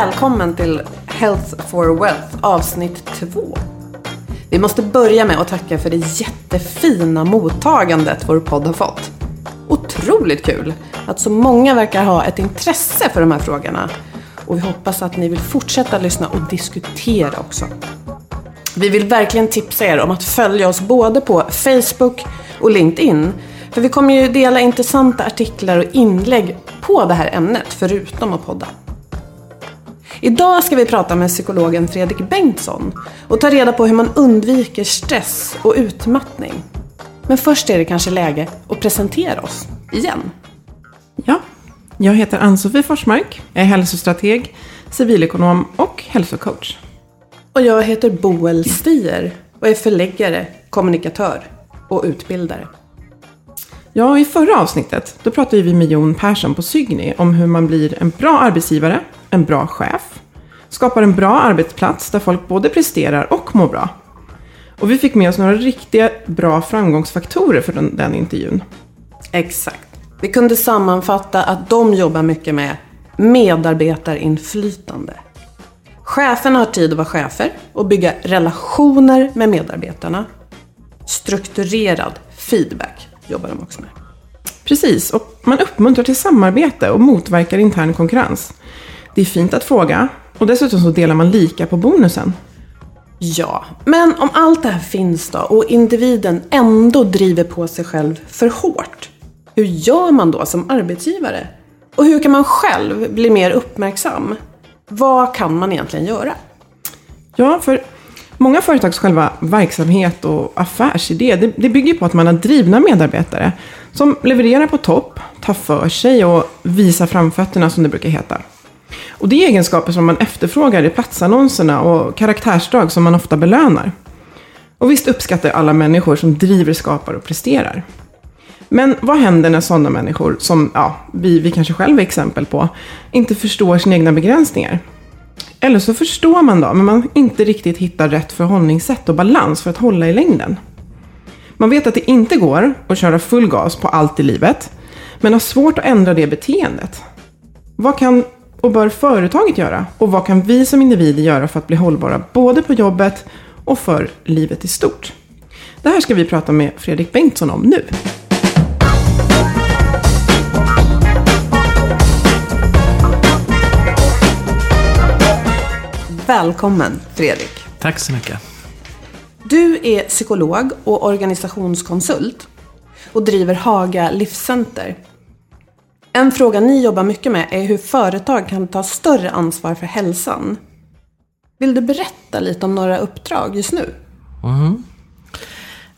Välkommen till Health for Wealth avsnitt 2. Vi måste börja med att tacka för det jättefina mottagandet vår podd har fått. Otroligt kul att så många verkar ha ett intresse för de här frågorna. Och vi hoppas att ni vill fortsätta lyssna och diskutera också. Vi vill verkligen tipsa er om att följa oss både på Facebook och LinkedIn. För vi kommer ju dela intressanta artiklar och inlägg på det här ämnet, förutom att podda. Idag ska vi prata med psykologen Fredrik Bengtsson och ta reda på hur man undviker stress och utmattning. Men först är det kanske läge att presentera oss, igen. Ja, jag heter Ann-Sofie Forsmark, är hälsostrateg, civilekonom och hälsocoach. Och jag heter Boel Stier och är förläggare, kommunikatör och utbildare. Ja, i förra avsnittet då pratade vi med Jon Persson på Sygni om hur man blir en bra arbetsgivare, en bra chef, skapar en bra arbetsplats där folk både presterar och mår bra. Och vi fick med oss några riktiga bra framgångsfaktorer för den, den intervjun. Exakt. Vi kunde sammanfatta att de jobbar mycket med medarbetarinflytande. Cheferna har tid att vara chefer och bygga relationer med medarbetarna. Strukturerad feedback jobbar de också med. Precis, och man uppmuntrar till samarbete och motverkar intern konkurrens. Det är fint att fråga och dessutom så delar man lika på bonusen. Ja, men om allt det här finns då och individen ändå driver på sig själv för hårt. Hur gör man då som arbetsgivare? Och hur kan man själv bli mer uppmärksam? Vad kan man egentligen göra? Ja, för många företags själva verksamhet och affärsidé, det, det bygger på att man har drivna medarbetare som levererar på topp, tar för sig och visar framfötterna som det brukar heta. Och det är egenskaper som man efterfrågar i platsannonserna och karaktärsdrag som man ofta belönar. Och visst uppskattar alla människor som driver, skapar och presterar. Men vad händer när sådana människor, som ja, vi, vi kanske själva är exempel på, inte förstår sina egna begränsningar? Eller så förstår man då, men man inte riktigt hittar rätt förhållningssätt och balans för att hålla i längden. Man vet att det inte går att köra full gas på allt i livet, men har svårt att ändra det beteendet. Vad kan och bör företaget göra? Och vad kan vi som individer göra för att bli hållbara både på jobbet och för livet i stort? Det här ska vi prata med Fredrik Bengtsson om nu. Välkommen Fredrik. Tack så mycket. Du är psykolog och organisationskonsult och driver Haga Livscenter. En fråga ni jobbar mycket med är hur företag kan ta större ansvar för hälsan. Vill du berätta lite om några uppdrag just nu? Mm.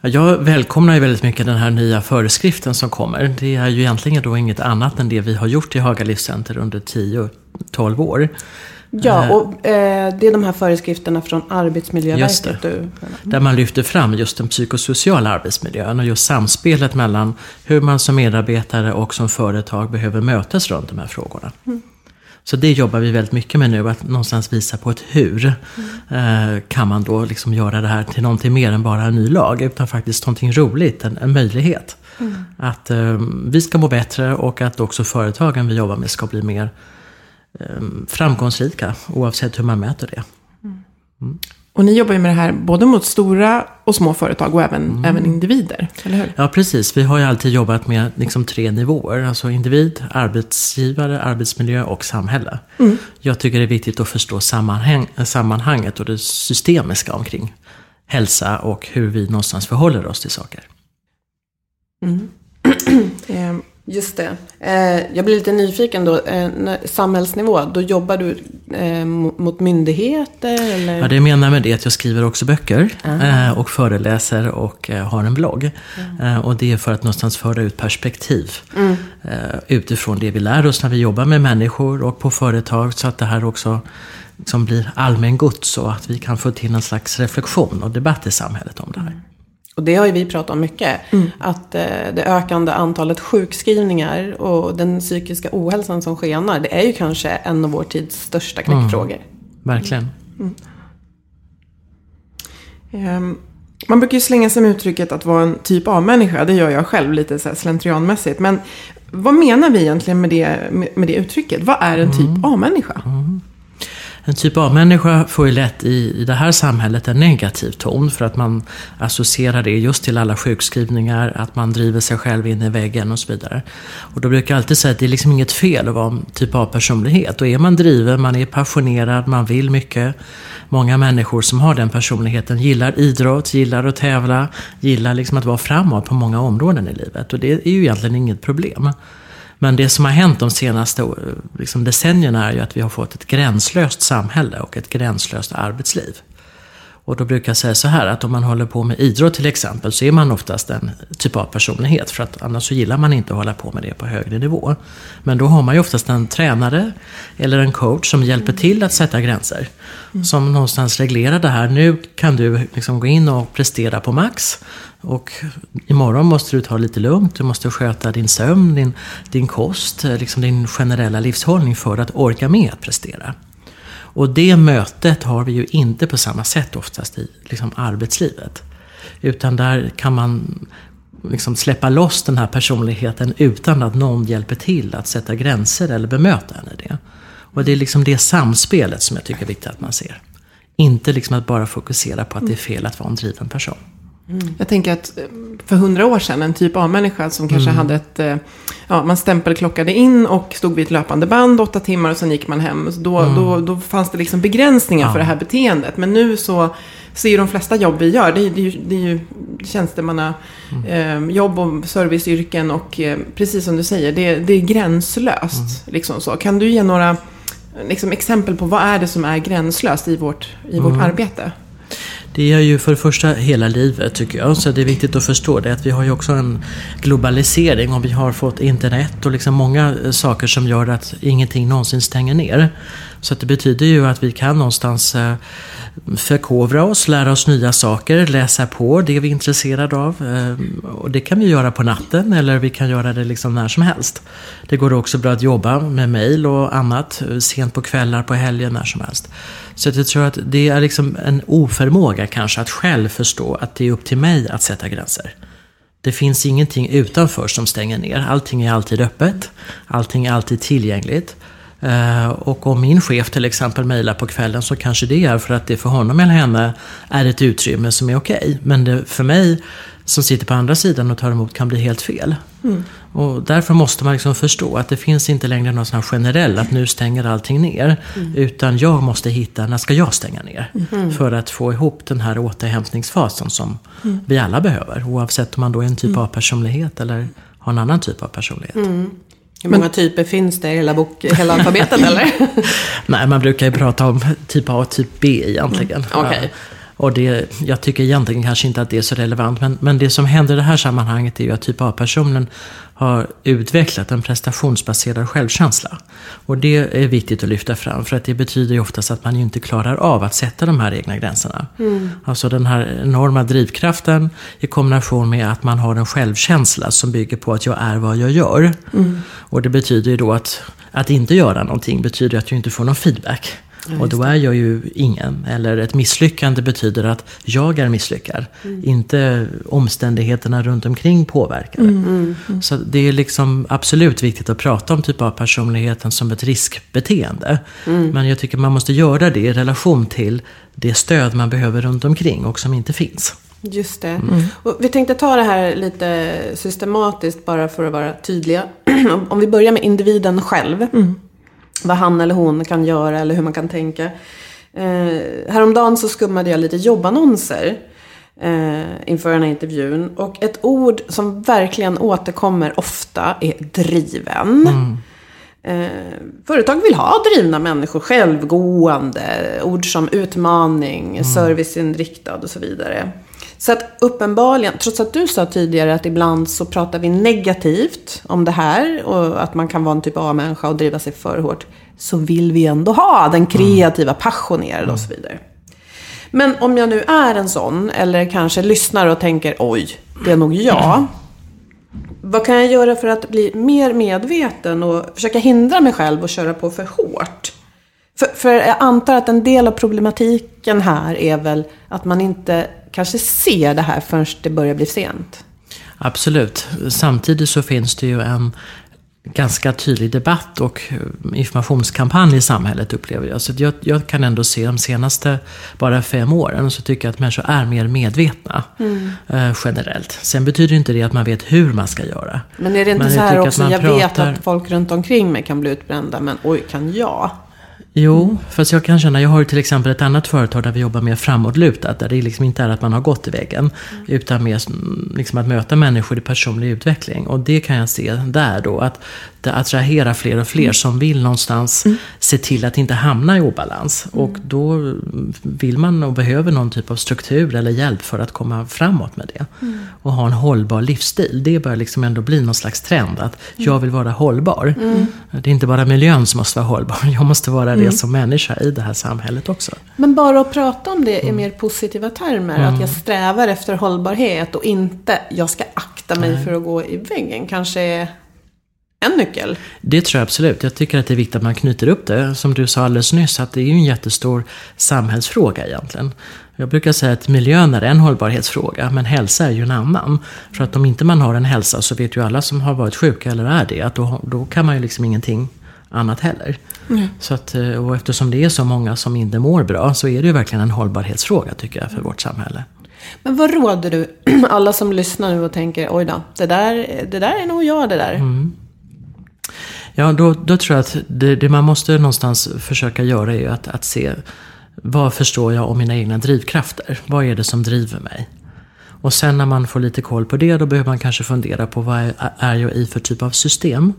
Jag välkomnar ju väldigt mycket den här nya föreskriften som kommer. Det är ju egentligen då inget annat än det vi har gjort i Haga Livscenter under 10-12 år. Ja, och eh, det är de här föreskrifterna från Arbetsmiljöverket du... Där man lyfter fram just den psykosociala arbetsmiljön och just samspelet mellan hur man som medarbetare och som företag behöver mötas runt de här frågorna. Så det jobbar vi väldigt mycket med nu, att någonstans visa på ett hur. Eh, kan man då liksom göra det här till någonting mer än bara en ny lag, utan faktiskt någonting roligt, en, en möjlighet. Att eh, vi ska må bättre och att också företagen vi jobbar med ska bli mer eh, framgångsrika, oavsett hur man mäter det. Och ni jobbar ju med det här både mot stora och små företag och även, även individer, eller hur? Ja, precis. Vi har ju alltid jobbat med liksom tre nivåer. Alltså individ, arbetsgivare, arbetsmiljö och samhälle. Jag tycker det är viktigt att förstå sammanhang, sammanhanget och det systemiska omkring hälsa och hur vi någonstans förhåller oss till saker. Eh, Just det. Eh, jag blir lite nyfiken då. Eh, samhällsnivå, då jobbar du eh, mot, myndigheter eller? Ja, det jag menar med det är att jag skriver också böcker eh, och föreläser och har en blogg. Eh, och det är för att någonstans föra ut perspektiv eh, utifrån det vi lär oss när vi jobbar med människor och på företag så att det här också liksom blir allmängods och att vi kan få till en slags reflektion och debatt i samhället om det här. Och det har ju vi pratat om mycket. Att eh, det ökande antalet sjukskrivningar och den psykiska ohälsan som skenar. Det är ju kanske en av vår tids största knäckfrågor. Verkligen. Ehm, Man brukar ju slänga sig med uttrycket att vara en typ A-människa. Det gör jag själv lite så här slentrianmässigt. Men vad menar vi egentligen med det, med med det uttrycket? Vad är en typ A-människa? En typ av människa får ju lätt i, i det här samhället en negativ ton för att man associerar det just till alla sjukskrivningar, att man driver sig själv in i väggen och så vidare. Och då brukar jag alltid säga att det är liksom inget fel att vara en typ av personlighet. Och är man driven, man är passionerad, man vill mycket. Många människor som har den personligheten gillar idrott, gillar att tävla, gillar liksom att vara framåt på många områden i livet. Och det är ju egentligen inget problem. Men det som har hänt de senaste eh, liksom, decennierna är ju att vi har fått ett gränslöst samhälle och ett gränslöst arbetsliv. Och då brukar jag säga så här att om man håller på med idrott till exempel så är man oftast en typ av personlighet för att annars så gillar man inte att hålla på med det på högre nivå. Men då har man ju oftast en tränare eller en coach som hjälper till att sätta gränser. Som någonstans reglerar det här. Nu kan du liksom gå in och prestera på max. Och imorgon måste du ta lite lugnt. Du måste sköta din sömn, din, din kost, liksom din generella livshållning för att orka med att prestera. Och det mötet har vi ju inte på samma sätt oftast i liksom, arbetslivet. Utan där kan man liksom släppa loss den här personligheten utan att någon hjälper till att sätta gränser eller bemöta henne i det. Och det är liksom det samspelet som jag tycker är viktigt att man ser. Inte liksom att bara fokusera på att det är fel att vara en driven person. Jag tänker att eh, för hundra år sedan, en typ A-människa som kanske hade ett... eh, Ja, man stämpelklockade in och stod vid ett löpande band åtta timmar och sen gick man hem. Så då, då, då fanns det liksom begränsningar för det här beteendet. Men nu så ser ju de flesta jobb vi gör, det är, det är ju, det är ju tjänstemanna eh, jobb och serviceyrken och eh, precis som du säger, det, det är gränslöst. Liksom så. Kan du ge några liksom, exempel på vad är det som är gränslöst i vårt, i vårt arbete? Det är ju för det första hela livet tycker jag. Så det är viktigt att förstå det. Att vi har ju också en globalisering och vi har fått internet och liksom många saker som gör att ingenting någonsin stänger ner. Så att det betyder ju att vi kan någonstans eh, förkovra oss, lära oss nya saker, läsa på det vi är intresserade av. Eh, och det kan vi göra på natten eller vi kan göra det liksom när som helst. Det går också bra att jobba med mejl och annat eh, sent på kvällar, på helger, när som helst. Så att jag tror att det är liksom en oförmåga kanske att själv förstå att det är upp till mig att sätta gränser. Det finns ingenting utanför som stänger ner. Allting är alltid öppet. Allting är alltid tillgängligt. Eh, Och om min chef till exempel mejlar på kvällen så kanske det är för att det för honom eller henne är ett utrymme som är okej. Men det för mig som sitter på andra sidan och tar emot kan bli helt fel. Och därför måste man liksom förstå att det finns inte längre någon sån här generell att nu stänger allting ner. Utan jag måste hitta, när ska jag stänga ner? För att få ihop den här återhämtningsfasen som vi alla behöver. Oavsett om man då är en typ av personlighet eller har en annan typ av personlighet. Hur många typer finns det i hela, bok, hela alfabetet eller? Nej, man brukar ju prata om typ A och typ B egentligen. okej. Och det, jag tycker egentligen kanske inte att det är så relevant. Men, men det som händer i det här sammanhanget är ju att typ A-personen har utvecklat en prestationsbaserad självkänsla. Och det är viktigt att lyfta fram för att det betyder ju oftast att man ju inte klarar av att sätta de här egna gränserna. Mm. Alltså den här enorma drivkraften i kombination med att man har en självkänsla som bygger på att jag är vad jag gör. Mm. Och det betyder ju då att, att inte göra någonting betyder att jag inte får någon feedback. Ja, och då är jag ju ingen. Eller ett misslyckande betyder att jag är misslyckad. Mm. Inte omständigheterna runt omkring påverkar. Mm, mm, mm, Så det är liksom absolut viktigt att prata om typ av personligheten som ett riskbeteende. Mm. Men jag tycker man måste göra det i relation till det stöd man behöver runt omkring och som inte finns. Just det. Mm. Och vi tänkte ta det här lite systematiskt bara för att vara tydliga. Om vi börjar med individen själv. Mm vad han eller hon kan göra eller hur man kan tänka. Eh, häromdagen så skummade jag lite jobbannonser eh, inför den här intervjun. Och ett ord som verkligen återkommer ofta är driven. Mm. Eh, företag vill ha drivna människor, självgående, ord som utmaning, mm. serviceinriktad och så vidare. Så att uppenbarligen, trots att du sa tidigare att ibland så pratar vi negativt om det här och att man kan vara en typ av människa och driva sig för hårt. Så vill vi ändå ha den kreativa, passionerade och så vidare. Men om jag nu är en sån, eller kanske lyssnar och tänker oj, det är nog jag. Vad kan jag göra för att bli mer medveten och försöka hindra mig själv att köra på för hårt? För, för jag antar att en del av problematiken här är väl att man inte kanske ser det här förrän det börjar bli sent. Absolut. Samtidigt så finns det ju en ganska tydlig debatt och informationskampanj i samhället upplever jag. Så jag, jag kan ändå se de senaste bara fem åren så tycker jag att människor är mer medvetna mm. eh, generellt. Sen betyder inte det att man vet hur man ska göra. Men är det inte men så här också, jag pratar... vet att folk runt omkring mig kan bli utbrända, men oj, kan jag? Jo, fast jag kan känna, jag har till exempel ett annat företag där vi jobbar mer framåtlutat. Där det liksom inte är att man har gått i väggen. Mm. Utan mer liksom att möta människor i personlig utveckling. Och det kan jag se där då. Att det attraherar fler och fler mm. som vill någonstans mm. se till att inte hamna i obalans. Mm. Och då vill man och behöver någon typ av struktur eller hjälp för att komma framåt med det. Mm. Och ha en hållbar livsstil. Det börjar liksom ändå bli någon slags trend. Att jag vill vara hållbar. Det är inte bara miljön som måste vara hållbar. Jag måste vara det som människa i det här samhället också. Men bara att prata om det i mer positiva termer. Att jag strävar efter hållbarhet och inte jag ska akta mig Nej. för att gå i väggen. Kanske en nyckel. Det tror jag absolut. Jag tycker att det är viktigt att man knyter upp det. Som du sa alldeles nyss, att det är ju en jättestor samhällsfråga egentligen. Jag brukar säga att miljön är en hållbarhetsfråga, men hälsa är ju en annan. För att om inte man har en hälsa så vet ju alla som har varit sjuka eller är det, att då, då kan man ju liksom ingenting annat heller. Mm. Så att, eh, och eftersom det är så många som inte mår bra så är det ju verkligen en hållbarhetsfråga tycker jag för vårt samhälle. Men vad råder du alla som lyssnar nu och tänker oj då, det där, det där är nog jag det där. Mm. Ja, då, då tror jag att det, det, man måste någonstans försöka göra är att, att se vad förstår jag om mina egna drivkrafter? Vad är det som driver mig? Och sen när man får lite koll på det, då behöver man kanske fundera på vad är, är jag i för typ av system?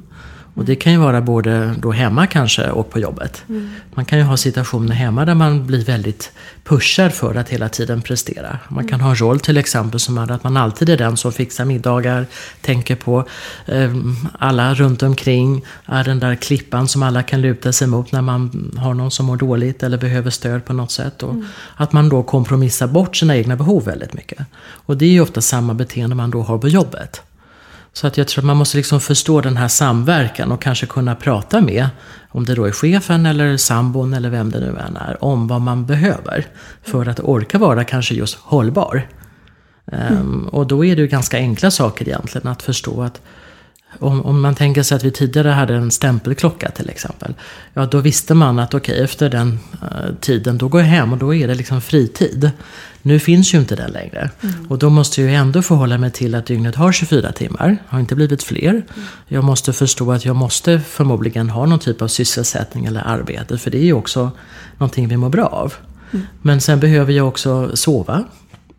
Och det kan ju vara både då hemma kanske och på jobbet. Mm. Man kan ju ha situationer hemma där man blir väldigt pushad för att hela tiden prestera. Man kan ha en roll till exempel som är att man alltid är den som fixar middagar, tänker på eh, alla runt omkring, är den där klippan som alla kan luta sig mot när man har någon som mår dåligt eller behöver stöd på något sätt. Och mm. Att man då kompromissar bort sina egna behov väldigt mycket. Och det är ju ofta samma beteende man då har på jobbet. Så att jag tror att man måste liksom förstå den här samverkan och kanske kunna prata med, om det då är chefen eller sambon eller vem det nu än är, om vad man behöver för att orka vara kanske just hållbar. Mm. Um, och då är det ju ganska enkla saker egentligen att förstå att om, om, man tänker sig att vi tidigare hade en stämpelklocka till exempel. Ja, då visste man att okej, okay, efter den uh, tiden, då går jag hem och då är det liksom fritid. Nu finns ju inte den längre. Mm. Och då måste jag ju ändå förhålla mig till att dygnet har 24 timmar. Har inte blivit fler. Mm. Jag måste förstå att jag måste förmodligen ha någon typ av sysselsättning eller arbete. För det är ju också någonting vi mår bra av. Mm. Men sen behöver jag också sova.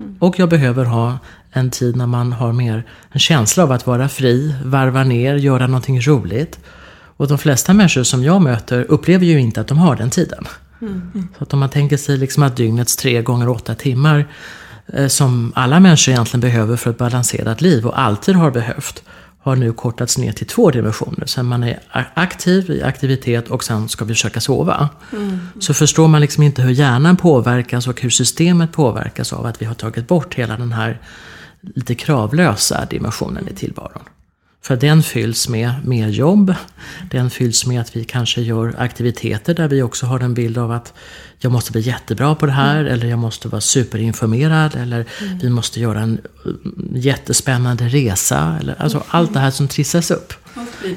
Mm. Och jag behöver ha en tid när man har mer en känsla av att vara fri, varva ner, göra någonting roligt. Och de flesta människor som jag möter upplever ju inte att de har den tiden. Så att om man tänker sig liksom att dygnets tre gånger åtta timmar eh, som alla människor egentligen behöver för ett balanserat liv och alltid har behövt har nu kortats ner till två dimensioner. Sen man är aktiv i aktivitet och sen ska vi försöka sova. Mm. Så förstår man liksom inte hur hjärnan påverkas och hur systemet påverkas av att vi har tagit bort hela den här lite kravlösa dimensionen i tillvaron. För den fylls med mer jobb. Den fylls med att vi kanske gör aktiviteter där vi också har en bild av att jag måste bli jättebra på det här. Mm. Eller jag måste vara superinformerad. Eller mm. vi måste göra en uh, jättespännande resa. Eller, alltså mm. allt det här som trissas upp.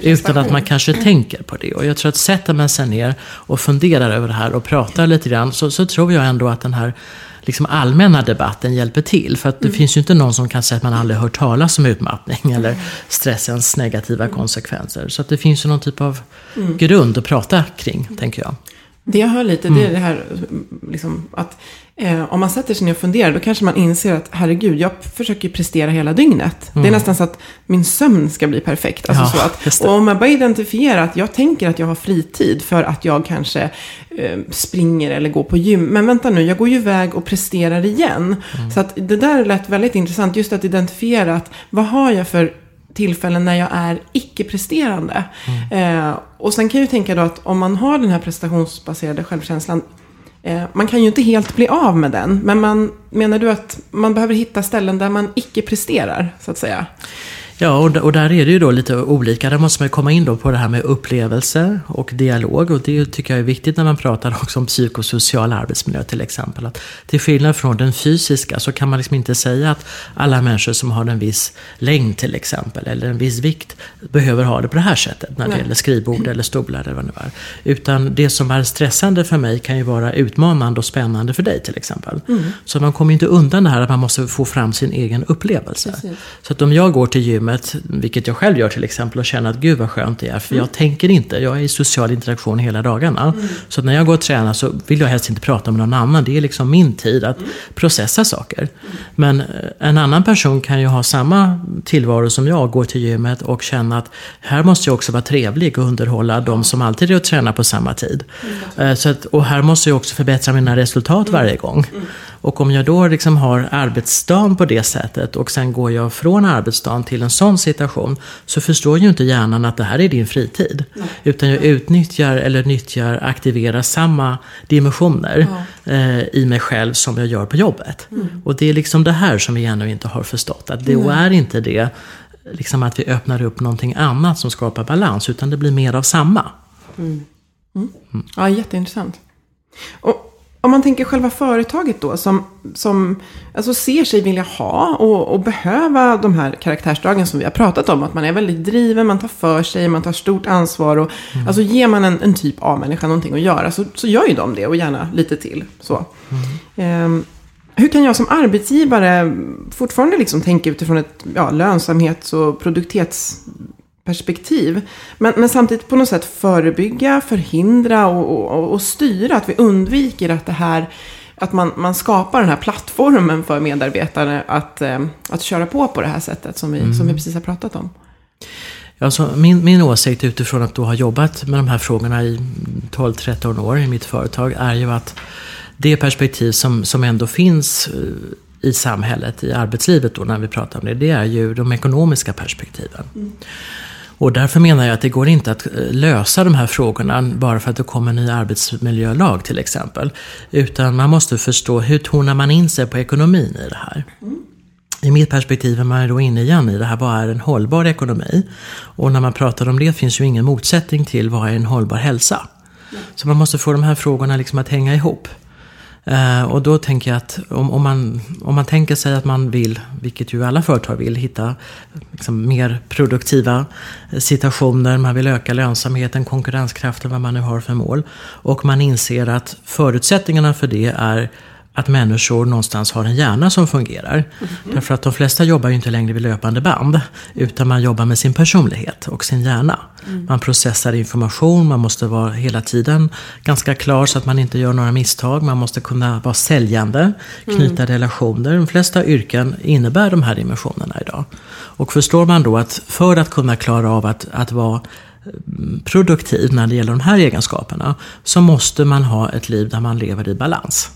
Utan att man kanske tänker på det. Och jag tror att sätter man sig ner och funderar över det här och pratar lite grann. Så, så tror jag ändå att den här liksom allmänna debatten hjälper till. För att det mm. finns ju inte någon som kan säga att man aldrig hört talas om utmattning eller stressens negativa konsekvenser. Så att det finns ju någon typ av mm. grund att prata kring, tänker jag. Det jag hör lite, det är mm. det här liksom, att eh, om man sätter sig ner och funderar, då kanske man inser att herregud, jag försöker prestera hela dygnet. Mm. Det är mm. nästan så att min sömn ska bli perfekt. Alltså ja, så att, och om man bara identifierar att jag tänker att jag har fritid för att jag kanske eh, springer eller går på gym. Men vänta nu, jag går ju iväg och presterar igen. Mm. Så att det där lät väldigt intressant, just att identifiera att vad har jag för tillfällen när jag är icke-presterande. Mm. Eh, och sen kan jag ju tänka då att om man har den här prestationsbaserade självkänslan, eh, man kan ju inte helt bli av med den, men man, menar du att man behöver hitta ställen där man icke-presterar, så att säga? Ja, och, och där är det ju då lite olika. Där måste man komma in då på det här med upplevelser och dialog. Och det tycker jag är viktigt när man pratar också om psykosocial arbetsmiljö till exempel. Att till skillnad från den fysiska så kan man liksom inte säga att alla människor som har en viss längd till exempel, eller en viss vikt, behöver ha det på det här sättet när det Nej. gäller skrivbord eller stolar eller vad det är. Utan det som är stressande för mig kan ju vara utmanande och spännande för dig till exempel. Mm. Så man kommer inte undan det här att man måste få fram sin egen upplevelse. Precis. Så att om jag går till gymmet rummet, vilket jag själv gör till exempel, och känner att gud vad skönt det är. För mm. jag tänker inte, jag är i social interaktion hela dagarna. Mm. Så när jag går och tränar så vill jag helst inte prata med någon annan. Det är liksom min tid att mm. processa saker. Men eh, en annan person kan ju ha samma tillvaro som jag, gå till gymmet och känna att här måste jag också vara trevlig och underhålla de som alltid är och tränar på samma tid. Mm. Så att, och här måste jag också förbättra mina resultat mm. varje gång. Mm. Och om jag då liksom har arbetsdagen på det sättet och sen går jag från arbetsdagen till en sån situation så förstår ju inte hjärnan att det här är din fritid. Nej. Utan jag utnyttjar eller nyttjar, aktiverar samma dimensioner ja. eh, i mig själv som jag gör på jobbet. Mm. Och det är liksom det här som vi ännu inte har förstått. Att det är inte det liksom att vi öppnar upp någonting annat som skapar balans, utan det blir mer av samma. Mm. mm. Ja, jätteintressant. Och om man tänker själva företaget då, som, som alltså ser sig vilja ha och, och, behöva de här karaktärsdragen som vi har pratat om. Att man är väldigt driven, man tar för sig, man tar stort ansvar. Och, mm. Alltså ger man en, en typ av människa någonting att göra så, så gör ju de det och gärna lite till. Så. Mm. Um, hur kan jag som arbetsgivare fortfarande liksom tänka utifrån ett ja, lönsamhets och produktivitets perspektiv. Men, men samtidigt på något sätt förebygga, förhindra och, och, och, styra. Att vi undviker att det här att man, man skapar den här plattformen för medarbetare att, eh, att köra på på det här sättet som vi, mm. som vi precis har pratat om. Alltså, min, min åsikt utifrån att du har jobbat med de här frågorna i 12-13 år i mitt företag är ju att det perspektiv som, som ändå finns eh, i samhället, i arbetslivet då när vi pratar om det, det är ju de ekonomiska perspektiven. Mm. Och därför menar jag att det går inte att eh, lösa de här frågorna bara för att det kommer en ny arbetsmiljölag till exempel. Utan man måste förstå hur tonar man in sig på ekonomin i det här. I mitt perspektiv är man då inne igen i det här, vad är en hållbar ekonomi? Och när man pratar om det finns ju ingen motsättning till vad är en hållbar hälsa? Så man måste få de här frågorna liksom att hänga ihop. Eh, och då tänker jag att om, om, man, om man tänker sig att man vill, vilket ju alla företag vill, hitta liksom, mer produktiva situationer, man vill öka lönsamheten, konkurrenskraften, vad man nu har för mål. Och man inser att förutsättningarna för det är att människor någonstans har en hjärna som fungerar. Mm. Därför att de flesta jobbar ju inte längre vid löpande band. Utan man jobbar med sin personlighet och sin hjärna. Mm. Man processar information, man måste vara hela tiden ganska klar så att man inte gör några misstag. Man måste kunna vara säljande, knyta mm. relationer. De flesta yrken innebär de här dimensionerna idag. Och förstår man då att för att kunna klara av att, att vara produktiv när det gäller de här egenskaperna så måste man ha ett liv där man lever i balans.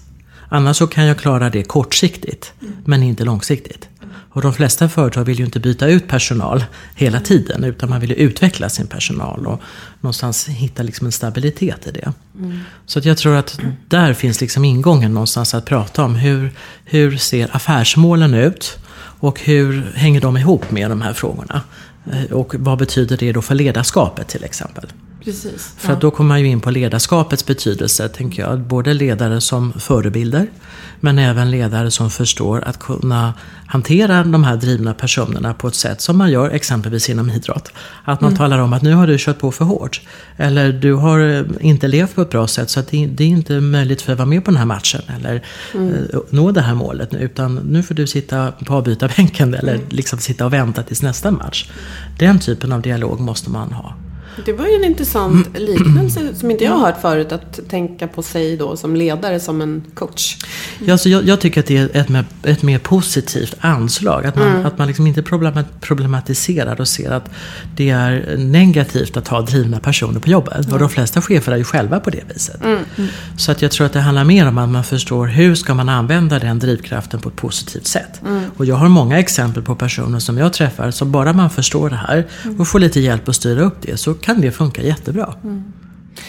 Annars så kan jag klara det kortsiktigt, men inte långsiktigt. Och de flesta företag vill ju inte byta ut personal hela tiden utan man vill ju utveckla sin personal och någonstans hitta liksom en stabilitet i det. Mm. Så att jag tror att där finns liksom ingången någonstans att prata om hur, hur ser affärsmålen ut och hur hänger de ihop med de här frågorna? Eh, och vad betyder det då för ledarskapet till exempel? Precis, för att då kommer man ju in på ledarskapets betydelse, tänker jag. Både ledare som förebilder, men även ledare som förstår att kunna hantera de här drivna personerna på ett sätt som man gör exempelvis inom idrott. Att man mm. talar om att nu har du kört på för hårt. Eller du har eh, inte levt på ett bra sätt så att det, är inte möjligt för att vara med på den här matchen. Eller mm. Eh, nå det här målet. Utan nu får du sitta på avbytarbänken eller mm. liksom sitta och vänta tills nästa match. Den typen av dialog måste man ha. Det var ju en intressant liknelse som inte jag har hört förut. Att tänka på sig då som ledare som en coach. Ja, alltså jag, jag tycker att det är ett mer, ett mer positivt anslag. Att man, mm. att man liksom inte problematiserar och ser att det är negativt att ha drivna personer på jobbet. Mm. Och de flesta chefer är ju själva på det viset. Mm. Så att jag tror att det handlar mer om att man förstår hur ska man använda den drivkraften på ett positivt sätt. Mm. Och jag har många exempel på personer som jag träffar. Så bara man förstår det här och får lite hjälp att styra upp det så kan det funka jättebra. Mm.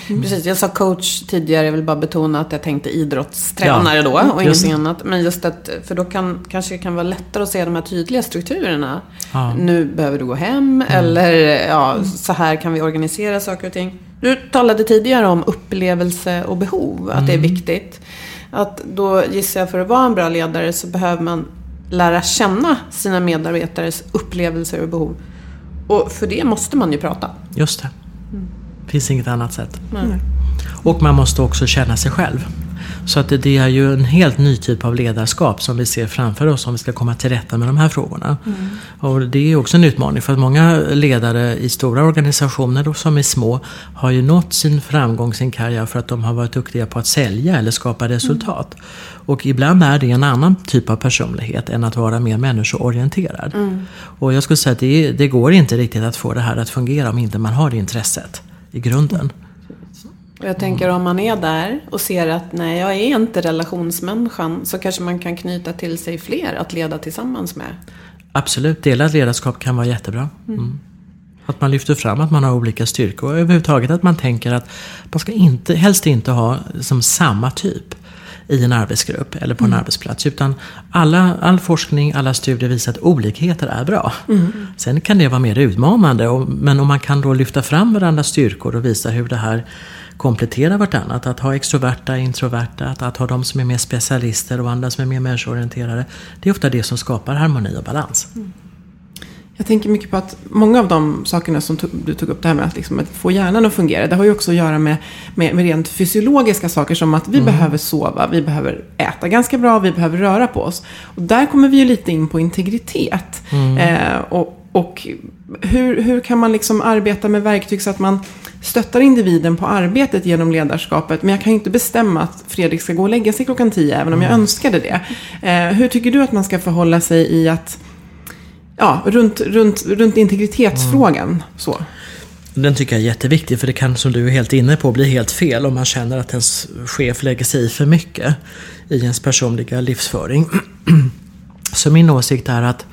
Mm. Precis, jag sa coach tidigare, jag vill bara betona att jag tänkte idrottstränare ja, då och ingenting annat. Men just att, för då kan, kanske det kan vara lättare att se de här tydliga strukturerna. Ja. Nu behöver du gå hem, mm. eller ja, så här kan vi organisera saker och ting. Du talade tidigare om upplevelse och behov, att mm. det är mm. viktigt. Att då gissar jag för att vara en bra ledare så behöver man lära känna sina medarbetares upplevelser och behov. Och för det måste man ju prata. Just det. Det finns inget annat sätt. Mm. Och man måste också känna sig själv. Så att det, är ju en helt ny typ av ledarskap som vi ser framför oss om vi ska komma till rätta med de här frågorna. Mm. Och det är också en utmaning för att många ledare i stora organisationer och som är små har ju nått sin framgång, sin karriär för att de har varit duktiga på att sälja eller skapa resultat. Mm. Och ibland är det en annan typ av personlighet än att vara mer människoorienterad. Mm. Och jag skulle säga att det, det går inte riktigt att få det här att fungera om inte man har det intresset i grunden. Och jag tänker om man är där och ser att nej, jag är inte relationsmänniskan så kanske man kan knyta till sig fler att leda tillsammans med. Absolut, delat ledarskap kan vara jättebra. Mm. mm. Att man lyfter fram att man har olika styrkor och överhuvudtaget att man tänker att man ska inte, helst inte ha som samma typ i en arbetsgrupp eller på en mm. arbetsplats. Utan alla, all forskning, alla studier visar att olikheter är bra. Mm. Sen kan det vara mer utmanande. Och, men om man kan då lyfta fram varandras styrkor och visa hur det här kompletterar vartannat. Att ha extroverta, introverta, att, att ha de som är mer specialister och andra som är mer människoorienterade. Det är ofta det som skapar harmoni och balans. Mm. Jag tänker mycket på att många av de sakerna som du tog upp, det här med att, liksom, att få hjärnan att fungera, det har ju också att göra med, med, med rent fysiologiska saker som att vi mm. behöver sova, vi behöver äta ganska bra, vi behöver röra på oss. Och där kommer vi ju lite in på integritet. Mm. Eh, och, och hur, hur kan man liksom arbeta med verktyg så att man stöttar individen på arbetet genom ledarskapet. Men jag kan ju inte bestämma att Fredrik ska gå och lägga sig klockan tio, även om jag mm. önskade det. Eh, hur tycker du att man ska förhålla sig i att ja, runt, runt, runt integritetsfrågan. Mm. Så. Den tycker jag är jätteviktig för det kan, som du är helt inne på, bli helt fel om man känner att ens chef lägger sig i för mycket i ens personliga livsföring. Så min åsikt är att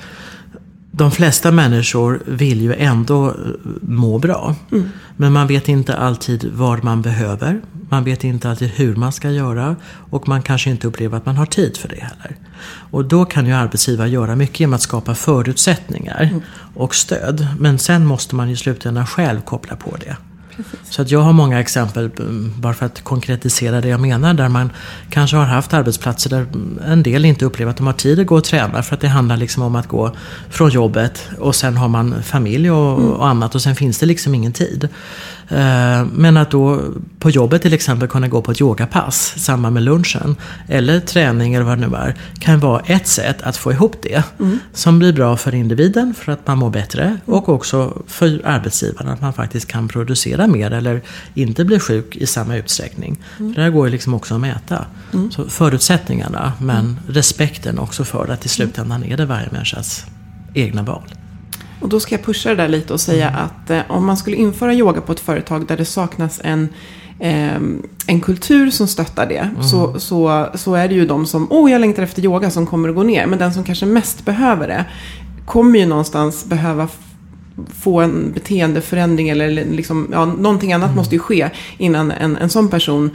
de flesta människor vill ju ändå eh, må bra. Mm. Men man vet inte alltid vad man behöver. Man vet inte alltid hur man ska göra. Och man kanske inte upplever att man har tid för det heller. Och då kan ju arbetsgivare göra mycket genom att skapa förutsättningar mm. och stöd. Men sen måste man i slutändan själv koppla på det. Så att jag har många exempel, mm, bara för att konkretisera det jag menar, där man kanske har haft arbetsplatser där en del inte upplever att de har tid att gå och träna för att det handlar liksom om att gå från jobbet och sen har man familj och, mm. och annat och sen finns det liksom ingen tid. Eh, men att då på jobbet till exempel kunna gå på ett yogapass i samband med lunchen eller träning eller vad det nu är kan vara ett sätt att få ihop det. Mm. Som blir bra för individen för att man mår bättre och också för arbetsgivaren att man faktiskt kan producera mer eller inte bli sjuk i samma utsträckning. Mm. Det här går ju liksom också att mäta. Mm. Så förutsättningarna men respekten också för att i slutändan är det varje människas egna val. Och då ska jag pusha det där lite och säga Mm. att eh, om man skulle införa yoga på ett företag där det saknas en, eh, en kultur som stöttar det. Mm. Så, så, så är det ju de som, åh jag längtar efter yoga som kommer att gå ner. Men den som kanske mest behöver det kommer ju någonstans behöva få en beteendeförändring eller liksom, ja, någonting annat Mm. måste ju ske innan en, en sån person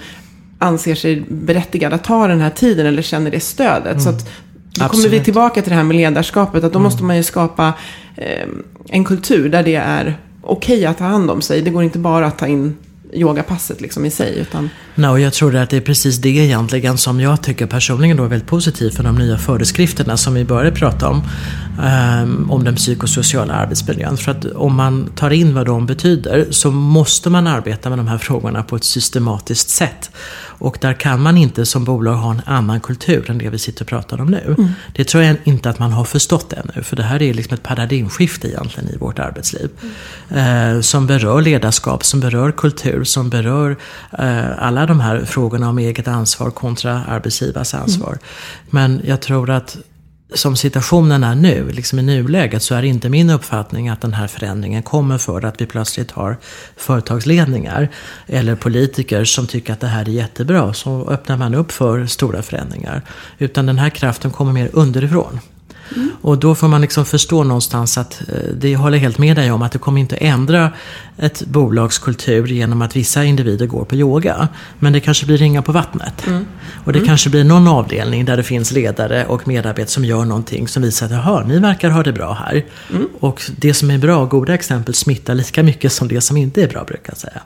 anser sig berättigad att ta den här tiden eller känner det stödet. Så att då kommer vi Absolut. tillbaka till det här med ledarskapet. Att då måste man ju skapa eh, en kultur där det är okej att ta hand om sig. Det går inte bara att ta in yogapasset liksom i sig. Utan, och jag tror att det är precis det egentligen som jag tycker personligen då är väldigt positivt för de nya föreskrifterna som vi började prata om. ehm, om den psykosociala arbetsmiljön. För att om man tar in vad de betyder så måste man arbeta med de här frågorna på ett systematiskt sätt. Och där kan man inte som bolag ha en annan kultur än det vi sitter och pratar om nu. Det tror jag inte att man har förstått ännu. För det här är liksom ett paradigmskifte egentligen i vårt arbetsliv. Eh, som berör ledarskap, som berör kultur, som berör eh, alla de här frågorna om eget ansvar kontra arbetsgivars ansvar. Men jag tror att som situationen är nu, liksom i nuläget, så är det inte min uppfattning att den här förändringen kommer för att vi plötsligt har företagsledningar eller politiker som tycker att det här är jättebra. Så öppnar man upp för stora förändringar. Utan den här kraften kommer mer underifrån. Och då får man liksom förstå någonstans att eh, det håller helt med dig om att det kommer inte ändra ett bolags kultur genom att vissa individer går på yoga. Men det kanske blir ringa på vattnet. Och det kanske blir någon avdelning där det finns ledare och medarbetare som gör någonting som visar att jaha, ni verkar ha det bra här. Och det som är bra och goda exempel smittar lika mycket som det som inte är bra brukar jag säga.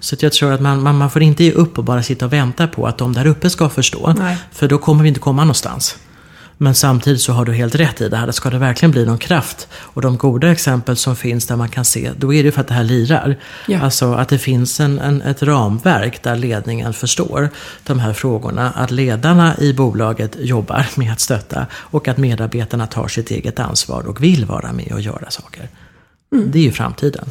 Så att jag tror att man, man, man får inte ge upp och bara sitta och vänta på att de där uppe ska förstå. Nej. För då kommer vi inte komma någonstans. Men samtidigt så har du helt rätt i det här. Ska det verkligen bli någon kraft och de goda exempel som finns där man kan se, då är det ju för att det här lirar. Ja. Alltså att det finns en, en, ett ramverk där ledningen förstår de här frågorna. Att ledarna i bolaget jobbar med att stötta och att medarbetarna tar sitt eget ansvar och vill vara med och göra saker. Det är ju framtiden.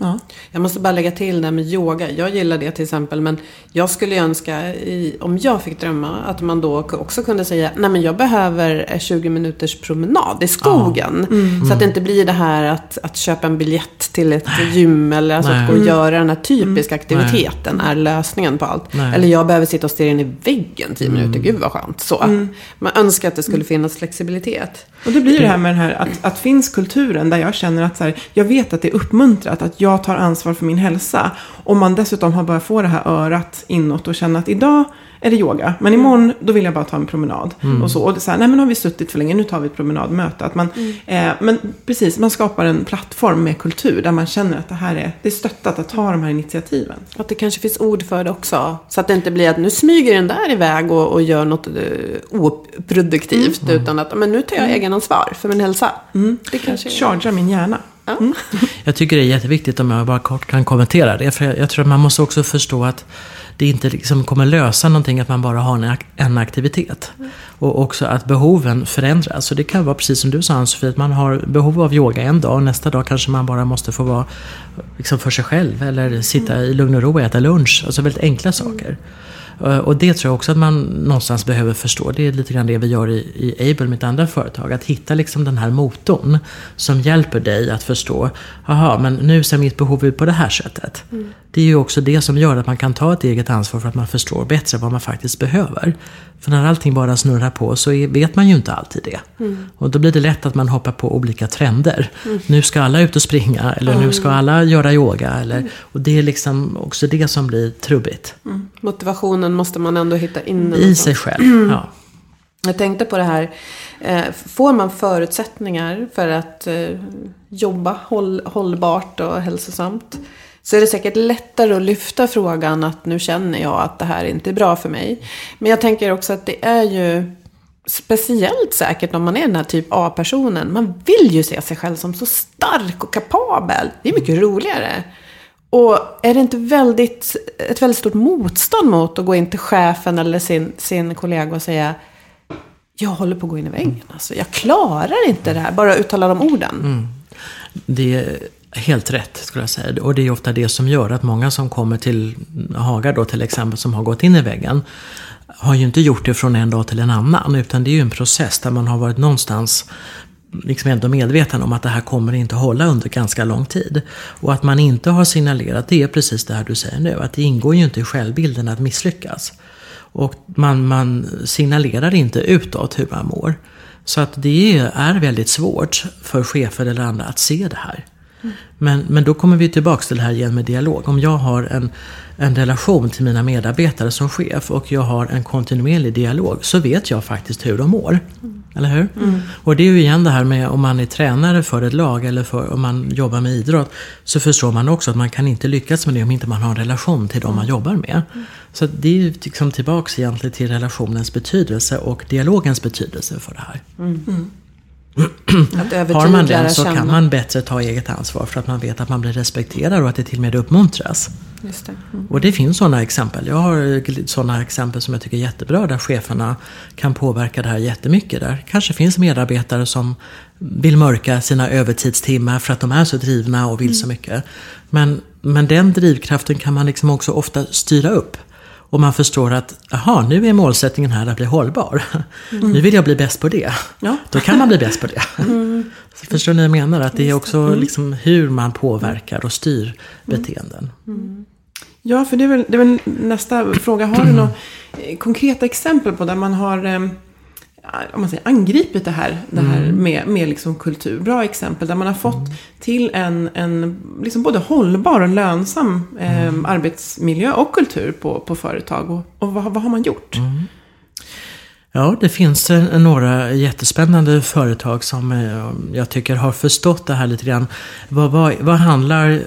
ja. Jag måste bara lägga till det här med yoga. Jag gillar det till exempel. Men jag skulle ju önska, i, om jag fick drömma, att man då också kunde säga Nej men jag behöver eh, 20 minuters promenad i skogen. Så att det inte blir det här att, att köpa en biljett till ett gym. Eller alltså Nej. att gå och göra den här typiska aktiviteten är lösningen på allt. Nej. Eller jag behöver sitta och stirra in i väggen 10 minuter. Gud vad skönt. Så. Man önskar att det skulle finnas flexibilitet. Och det blir ju det här med den här att, att finns kulturen där jag känner att så här, jag vet att det är uppmuntrat att jag tar ansvar för min hälsa. Om man dessutom har börjat få det här örat inåt och känna att idag är det yoga, men imorgon då vill jag bara ta en promenad. Och så, och det är så här, nej men har vi suttit för länge, nu tar vi ett promenadmöte. Att man, eh, men precis, man skapar en plattform med kultur där man känner att det här är, det är stöttat att ta de här initiativen. Att det kanske finns ord för det också. Så att det inte blir att nu smyger den där iväg och, och gör något uh, oproduktivt. Utan att men nu tar jag egenansvar för min hälsa. Det kanske är... Chargea min hjärna. Ja. Jag tycker det är jätteviktigt om jag bara kort kan kommentera det. För jag, jag tror att man måste också förstå att det inte liksom kommer lösa någonting att man bara har en, ak- en aktivitet. Och också att behoven förändras. Så det kan vara precis som du sa Ann-Sofie, att man har behov av yoga en dag och nästa dag kanske man bara måste få vara liksom för sig själv. Eller sitta i lugn och ro och äta lunch. Alltså väldigt enkla saker. Eh, Och det tror jag också att man någonstans behöver förstå. Det är lite grann det vi gör i, i Able, mitt andra företag. Att hitta liksom den här motorn som hjälper dig att förstå. Jaha, men nu ser mitt behov ut på det här sättet. Det är ju också det som gör att man kan ta ett eget ansvar för att man förstår bättre vad man faktiskt behöver. För när allting bara snurrar på så vet man ju inte alltid det. Och då blir det lätt att man hoppar på olika trender. Nu ska alla ut och springa eller nu ska alla göra yoga. Eller, och det är liksom också det som blir trubbigt. Motivationen måste man ändå hitta in. I sig själv. Ja. Jag tänkte på det här. Eh, får man förutsättningar för att eh, jobba håll, hållbart och hälsosamt. Så är det säkert lättare att lyfta frågan att nu känner jag att det här inte är bra för mig. Men jag tänker också att det är ju speciellt säkert om man är den här typ A-personen. Man vill ju se sig själv som så stark och kapabel. Det är mycket roligare. Och är det inte väldigt, ett väldigt stort motstånd mot att gå in till chefen eller sin, sin kollega och säga jag håller på att gå in i väggen. Alltså, jag klarar inte det här. Bara uttala de orden. Det är helt rätt skulle jag säga. Och det är ofta det som gör att många som kommer till Haga då till exempel som har gått in i väggen har ju inte gjort det från en dag till en annan. Utan det är ju en process där man har varit någonstans liksom ändå medveten om att det här kommer inte hålla under ganska lång tid. Och att man inte har signalerat, det är precis det här du säger nu, att det ingår ju inte i självbilden att misslyckas. Och man, man signalerar inte utåt hur man mår. Så att det är väldigt svårt för chefer eller andra att se det här. Men, men då kommer vi tillbaka till det här igen med dialog. Om jag har en, en relation till mina medarbetare som chef och jag har en kontinuerlig dialog så vet jag faktiskt hur de mår. Eller hur? Mm. Och det är ju igen det här med om man är tränare för ett lag eller för, om man jobbar med idrott. Så förstår man också att man kan inte lyckas med det om inte man har en relation till de man jobbar med. Så det är ju liksom tillbaks egentligen till relationens betydelse och dialogens betydelse för det här. Mm. Har man den så kan man bättre ta eget ansvar för att man vet att man blir respekterad och att det till och med uppmuntras. Det. Mm. Och det finns sådana exempel. Jag har sådana exempel som jag tycker är jättebra där cheferna kan påverka det här jättemycket. Där kanske finns medarbetare som vill mörka sina övertidstimmar för att de är så drivna och vill mm. så mycket. Men, men den drivkraften kan man liksom också ofta styra upp. Och man förstår att, aha, nu är målsättningen här att bli hållbar. Mm. Nu vill jag bli bäst på det. Ja. Då kan man bli bäst på det. Mm. Förstår ni vad jag menar? Att det är också mm. liksom hur man påverkar och styr beteenden. Mm. Ja, för det är, väl, det är väl nästa fråga. Har du några konkreta exempel på där man har eh, om man säger, angripit det här, det här mm. med, med liksom kultur. Bra exempel där man har fått mm. till en, en liksom både hållbar och lönsam eh, mm. arbetsmiljö och kultur på, på företag. Och, och vad, vad har man gjort? Ja, det finns eh, några jättespännande företag som eh, jag tycker har förstått det här lite grann. Vad, vad, vad, handlar,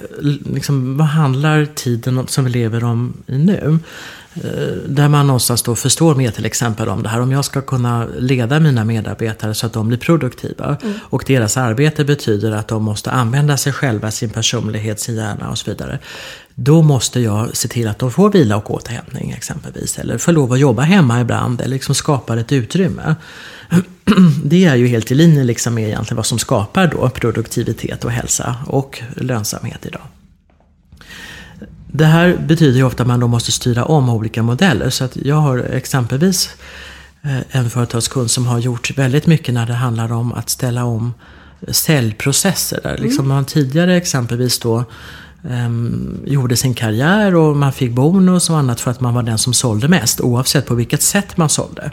liksom, vad handlar tiden som vi lever om nu? Eh, där man någonstans då förstår mer till exempel om det här. Om jag ska kunna leda mina medarbetare så att de blir produktiva. Mm. Och deras arbete betyder att de måste använda sig själva, sin personlighet, sin hjärna och så vidare. Då måste jag se till att de får vila och återhämtning exempelvis. Eller får lov att jobba hemma ibland eller liksom skapar ett utrymme. Det är ju helt i linje liksom med egentligen vad som skapar då produktivitet och hälsa och lönsamhet idag. Det här betyder ju ofta att man då måste styra om olika modeller. Så att jag har exempelvis eh, en företagskund som har gjort väldigt mycket när det handlar om att ställa om säljprocesser. Där mm. liksom man tidigare exempelvis då um, gjorde sin karriär och man fick bonus och annat för att man var den som sålde mest oavsett på vilket sätt man sålde.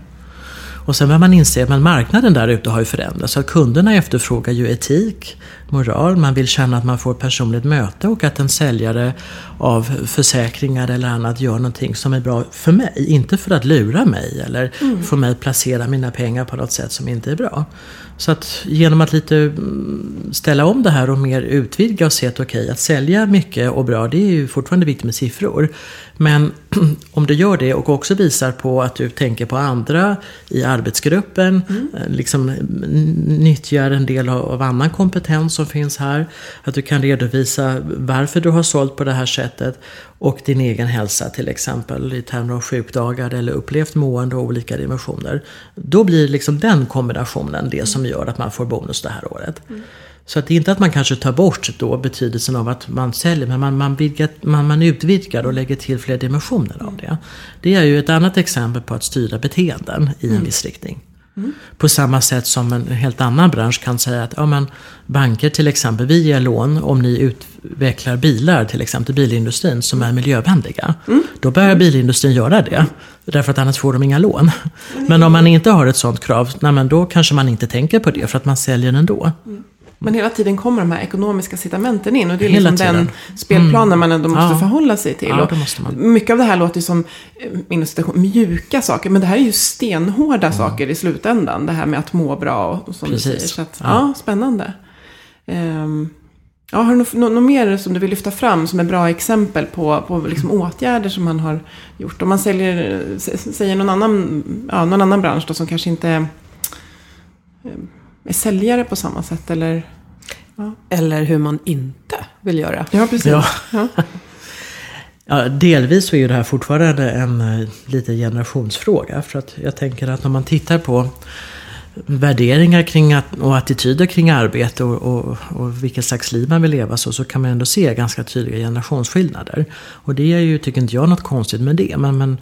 Och sen börjar man inse att marknaden där ute har ju förändrats. Så att kunderna efterfrågar ju etik, moral, man vill känna att man får ett personligt möte och att en säljare av försäkringar eller annat gör någonting som är bra för mig. Inte för att lura mig eller mm. få mig att placera mina pengar på något sätt som inte är bra. Så att genom att lite mm, ställa om det här och mer utvidga och se att okej, okay, att sälja mycket och bra, det är ju fortfarande viktigt med siffror. Men om du gör det och också visar på att du tänker på andra i arbetsgruppen, mm. Eh, liksom nyttjar en del av annan kompetens som finns här. Att du kan redovisa varför du har sålt på det här sättet och din egen hälsa till exempel i termer av sjukdagar eller upplevt mående och olika dimensioner. Då blir liksom den kombinationen det som gör att man får bonus det här året. Mm. Så att det är inte att man kanske tar bort då betydelsen av att man säljer, men man, man, vidgar, man, man utvidgar och lägger till fler dimensioner av det. Det är ju ett annat exempel på att styra beteenden i en mm. viss riktning. Mm. På samma sätt som en helt annan bransch kan säga att ja, men banker till exempel, vi ger lån om ni utvecklar bilar, till exempel bilindustrin, som är miljövänliga. Mm. Då börjar bilindustrin göra det. Därför att annars får de inga lån. Men om man inte har ett sådant krav, nej, men då kanske man inte tänker på det för att man säljer ändå. Mm. Men hela tiden kommer de här ekonomiska citamenten in. Och det är hela liksom tiden. den spelplanen mm. man ändå måste ja. förhålla sig till. Ja, mycket av det här låter ju som eh, mjuka saker. Men det här är ju stenhårda mm. saker i slutändan. Det här med att må bra och som Precis. du säger. Så att, ja. ja. spännande. Um, ja, har du något, något, mer som du vill lyfta fram som är bra exempel på, på liksom åtgärder som man har gjort? Om man säljer, säger någon annan, ja, någon annan bransch då som kanske inte är säljare på samma sätt. Eller, ja. eller hur man inte vill göra. Ja, precis. Ja. Ja. ja. delvis så är ju det här fortfarande en uh, lite generationsfråga. För att jag tänker att när man tittar på värderingar kring att, och attityder kring arbete och, och, och vilket slags liv man vill leva så, så kan man ändå se ganska tydliga generationsskillnader. Och det är ju, tycker inte jag, något konstigt med det. Men, men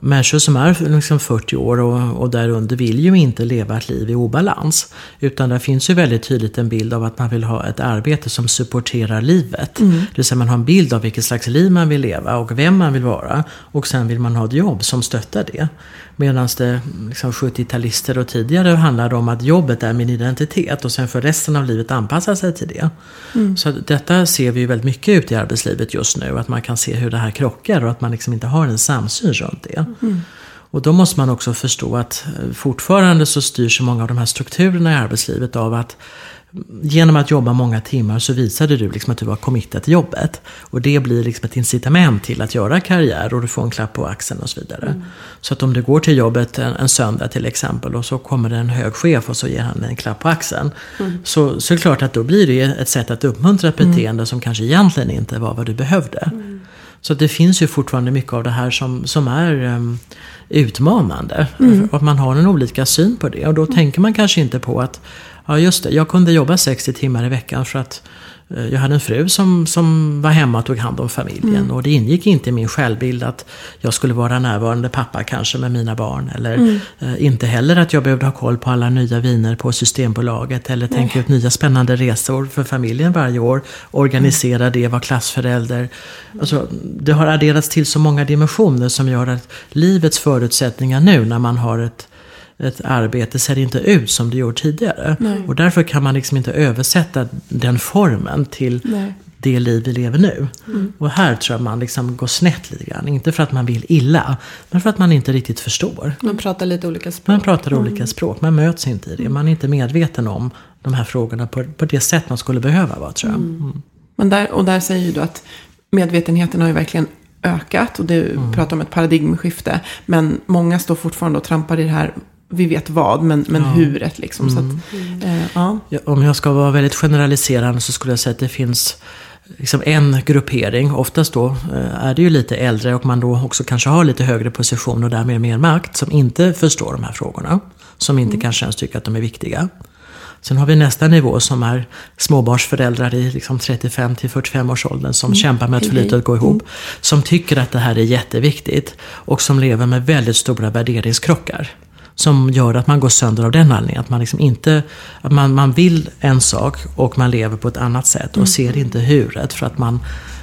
människor som är liksom 40 år och, och därunder vill ju inte leva ett liv i obalans. Utan det finns ju väldigt tydligt en bild av att man vill ha ett arbete som supporterar livet. Mm. Det vill säga man har en bild av vilket slags liv man vill leva och vem man vill vara. Och sen vill man ha ett jobb som stöttar det. Medan det liksom 70-talister och tidigare handlade om att jobbet är min identitet och sen för resten av livet anpassa sig till det. Mm. Så detta ser vi ju väldigt mycket ut i arbetslivet just nu. Att man kan se hur det här krockar och att man liksom inte har en samsyn runt det. Mm. Och då måste man också förstå att eh, fortfarande så styrs många av de här strukturerna i arbetslivet av att genom att jobba många timmar så visade du liksom att du var committed till jobbet. Och det blir liksom ett incitament till att göra karriär och du får en klapp på axeln och så vidare. Mm. Så att om du går till jobbet en, en, söndag till exempel och så kommer det en hög chef och så ger han en klapp på axeln. Mm. Så, så är det klart att då blir det ett sätt att uppmuntra ett beteende mm. som kanske egentligen inte var vad du behövde. Mm. Så det finns ju fortfarande mycket av det här som, som är um, utmanande. Mm. Och att man har en olika syn på det. Och då mm. tänker man kanske inte på att Ja, just det. Jag kunde jobba 60 timmar i veckan för att eh, jag hade en fru som, som var hemma och tog hand om familjen. Mm. Och det ingick inte i min självbild att jag skulle vara närvarande pappa kanske med mina barn. Eller mm. eh, inte heller att jag behövde ha koll på alla nya viner på Systembolaget. Eller tänka ut nya spännande resor för familjen varje år. Organisera det, vara klassförälder. Alltså, det har adderats till så många dimensioner som gör att livets förutsättningar nu när man har ett ett arbete ser inte ut som det gjort tidigare. Nej. Och därför kan man liksom inte översätta den formen till Nej. det liv vi lever nu. Mm. Och här tror jag man liksom går snett lite grann. Inte för att man vill illa, men för att man inte riktigt förstår. Man pratar lite olika språk. Man pratar mm. olika språk, man möts inte i det. Man är inte medveten om de här frågorna på, på det sätt man skulle behöva vara tror jag. Mm. mm. Men där, och där säger du att medvetenheten har ju verkligen ökat och du mm. pratar om ett paradigmskifte. Men många står fortfarande och trampar i det här vi vet vad, men, men ja. huret liksom. Mm. Så att, eh, ja. Om jag ska vara väldigt generaliserande så skulle jag säga att det finns liksom en gruppering, oftast då eh, är det ju lite äldre och man då också kanske har lite högre position och därmed mer makt, som inte förstår de här frågorna. Som inte mm. kanske ens tycker att de är viktiga. Sen har vi nästa nivå som är småbarnsföräldrar i liksom 35 till 45 års åldern som mm. kämpar med att få livet att gå ihop. Mm. Som tycker att det här är jätteviktigt och som lever med väldigt stora värderingskrockar som gör att man går sönder av den anledningen. Att man liksom inte, att man, man vill en sak och man lever på ett annat sätt och mm. ser inte huret för att man,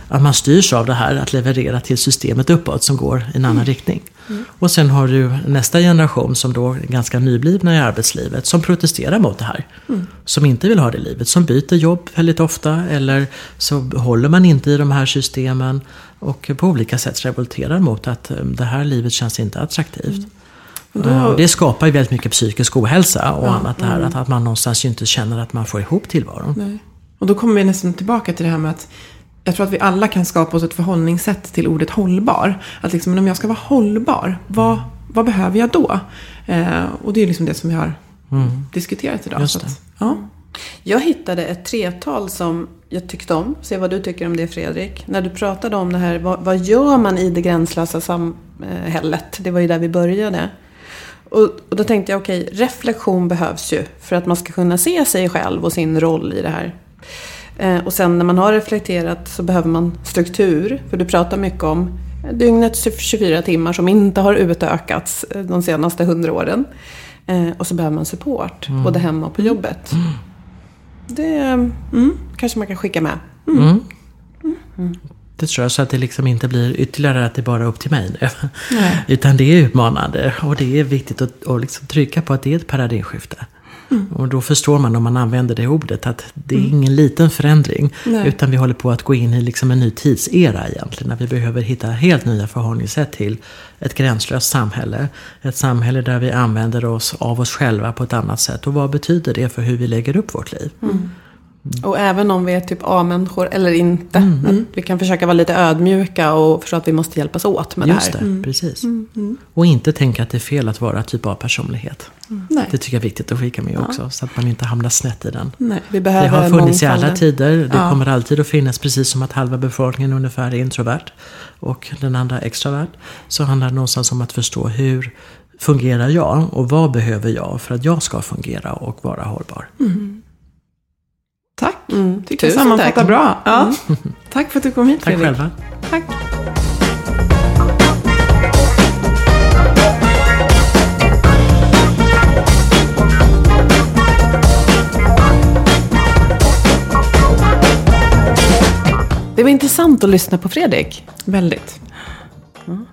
att man styrs av det här att leverera till systemet uppåt som går i en annan mm. riktning. Mm. Och sen har du nästa generation som då är ganska nyblivna i arbetslivet som protesterar mot det här. Mm. Som inte vill ha det livet, som byter jobb väldigt ofta eller så håller man inte i de här systemen och på olika sätt revolterar mot att eh, det här livet känns inte attraktivt. Då... Eh, det skapar ju väldigt mycket psykisk ohälsa och ja, annat det här. Mm. Att, att man någonstans ju inte känner att man får ihop tillvaron. Nej. Och då kommer vi nästan tillbaka till det här med att jag tror att vi alla kan skapa oss ett förhållningssätt till ordet hållbar. Att liksom, om jag ska vara hållbar, vad, vad behöver jag då? Eh, och det är liksom det som vi har mm. diskuterat idag. Just att, ja. Jag hittade ett tretal som jag tyckte om. Se vad du tycker om det Fredrik. När du pratade om det här, vad, vad gör man i det gränslösa samhället? Det var ju där vi började. Och, och då tänkte jag, okej, okay, reflektion behövs ju för att man ska kunna se sig själv och sin roll i det här. Eh, och sen när man har reflekterat så behöver man struktur, för du pratar mycket om dygnets 24 timmar som inte har utökats eh, de senaste 100 åren. Eh, och så behöver man support, mm. både hemma och på jobbet. Mm. Det mm, kanske man kan skicka med. Det tror jag, så att det liksom inte blir ytterligare att det bara är upp till mig nu. Nej. Utan det är utmanande och det är viktigt att, att liksom trycka på att det är ett paradigmskifte. Mm. Och då förstår man om man använder det ordet att det är mm. ingen liten förändring. Nej. Utan vi håller på att gå in i liksom en ny tidsera egentligen. När vi behöver hitta helt nya förhållningssätt till ett gränslöst samhälle. Ett samhälle där vi använder oss av oss själva på ett annat sätt. Och vad betyder det för hur vi lägger upp vårt liv? Mm. Och även om vi är typ A-människor eller inte. Mm. Att vi kan försöka vara lite ödmjuka och förstå att vi måste hjälpas åt med Just det här. Mm. precis. Mm. mm. Och inte tänka att det är fel att vara typ A-personlighet. Mm. Det tycker jag är viktigt att skicka med ja. också. Så att man inte hamnar snett i den. Nej, vi behöver det har funnits mångfalden. i alla tider. Det ja. kommer alltid att finnas. Precis som att halva befolkningen ungefär är introvert. Och den andra extrovert. Så handlar det någonstans om att förstå hur fungerar jag och vad behöver jag för att jag ska fungera och vara hållbar? Tack. Mm, Tycker jag tusen sammanfattar tack. bra. Ja. Tack för att du kom hit Tack Fredrik. själva. Tack. Det var intressant att lyssna på Fredrik. Väldigt.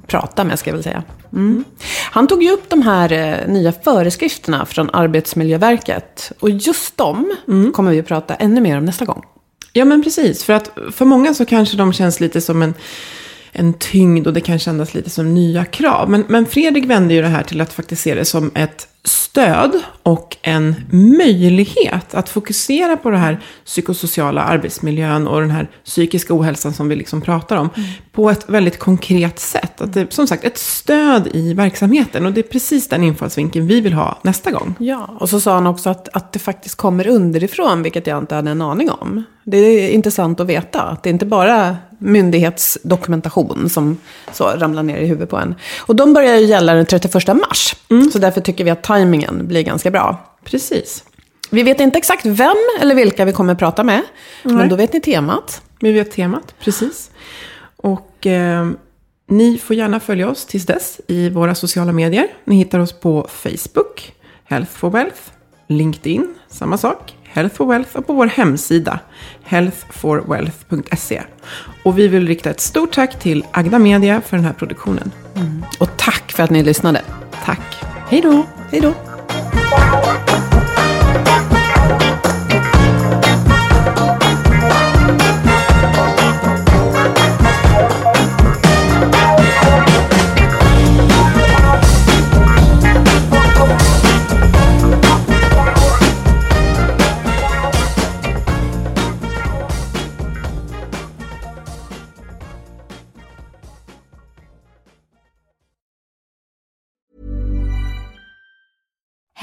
Prata med, ska jag väl säga. Mm. Han tog ju upp de här eh, nya föreskrifterna från Arbetsmiljöverket. Och just dem kommer vi att prata ännu mer om nästa gång. Ja, men precis. För att för många så kanske de känns lite som en, en tyngd och det kan kännas lite som nya krav. Men, men Fredrik vände ju det här till att faktiskt se det som ett stöd och en möjlighet att fokusera på det här psykosociala arbetsmiljön och den här psykiska ohälsan som vi liksom pratar om på ett väldigt konkret sätt. Att det, som sagt, ett stöd i verksamheten och det är precis den infallsvinkeln vi vill ha nästa gång. Ja, och så sa han också att, att det faktiskt kommer underifrån, vilket jag inte hade en aning om. Det är intressant att veta. Att det är inte bara myndighetsdokumentation som så ramlar ner i huvudet på en. Och de börjar ju gälla den 31 mars. Så därför tycker vi att tajmingen blir ganska bra. Precis. Vi vet inte exakt vem eller vilka vi kommer att prata med. Men Nej. då vet ni temat. Vi vet temat, precis. Och eh, ni får gärna följa oss tills dess i våra sociala medier. Ni hittar oss på Facebook, Health for Wealth, LinkedIn, samma sak, Health for Wealth och på vår hemsida, healthforwealth.se. Och vi vill rikta ett stort tack till Agda Media för den här produktionen. Och tack för att ni lyssnade. Tack! Hej då. Hej då.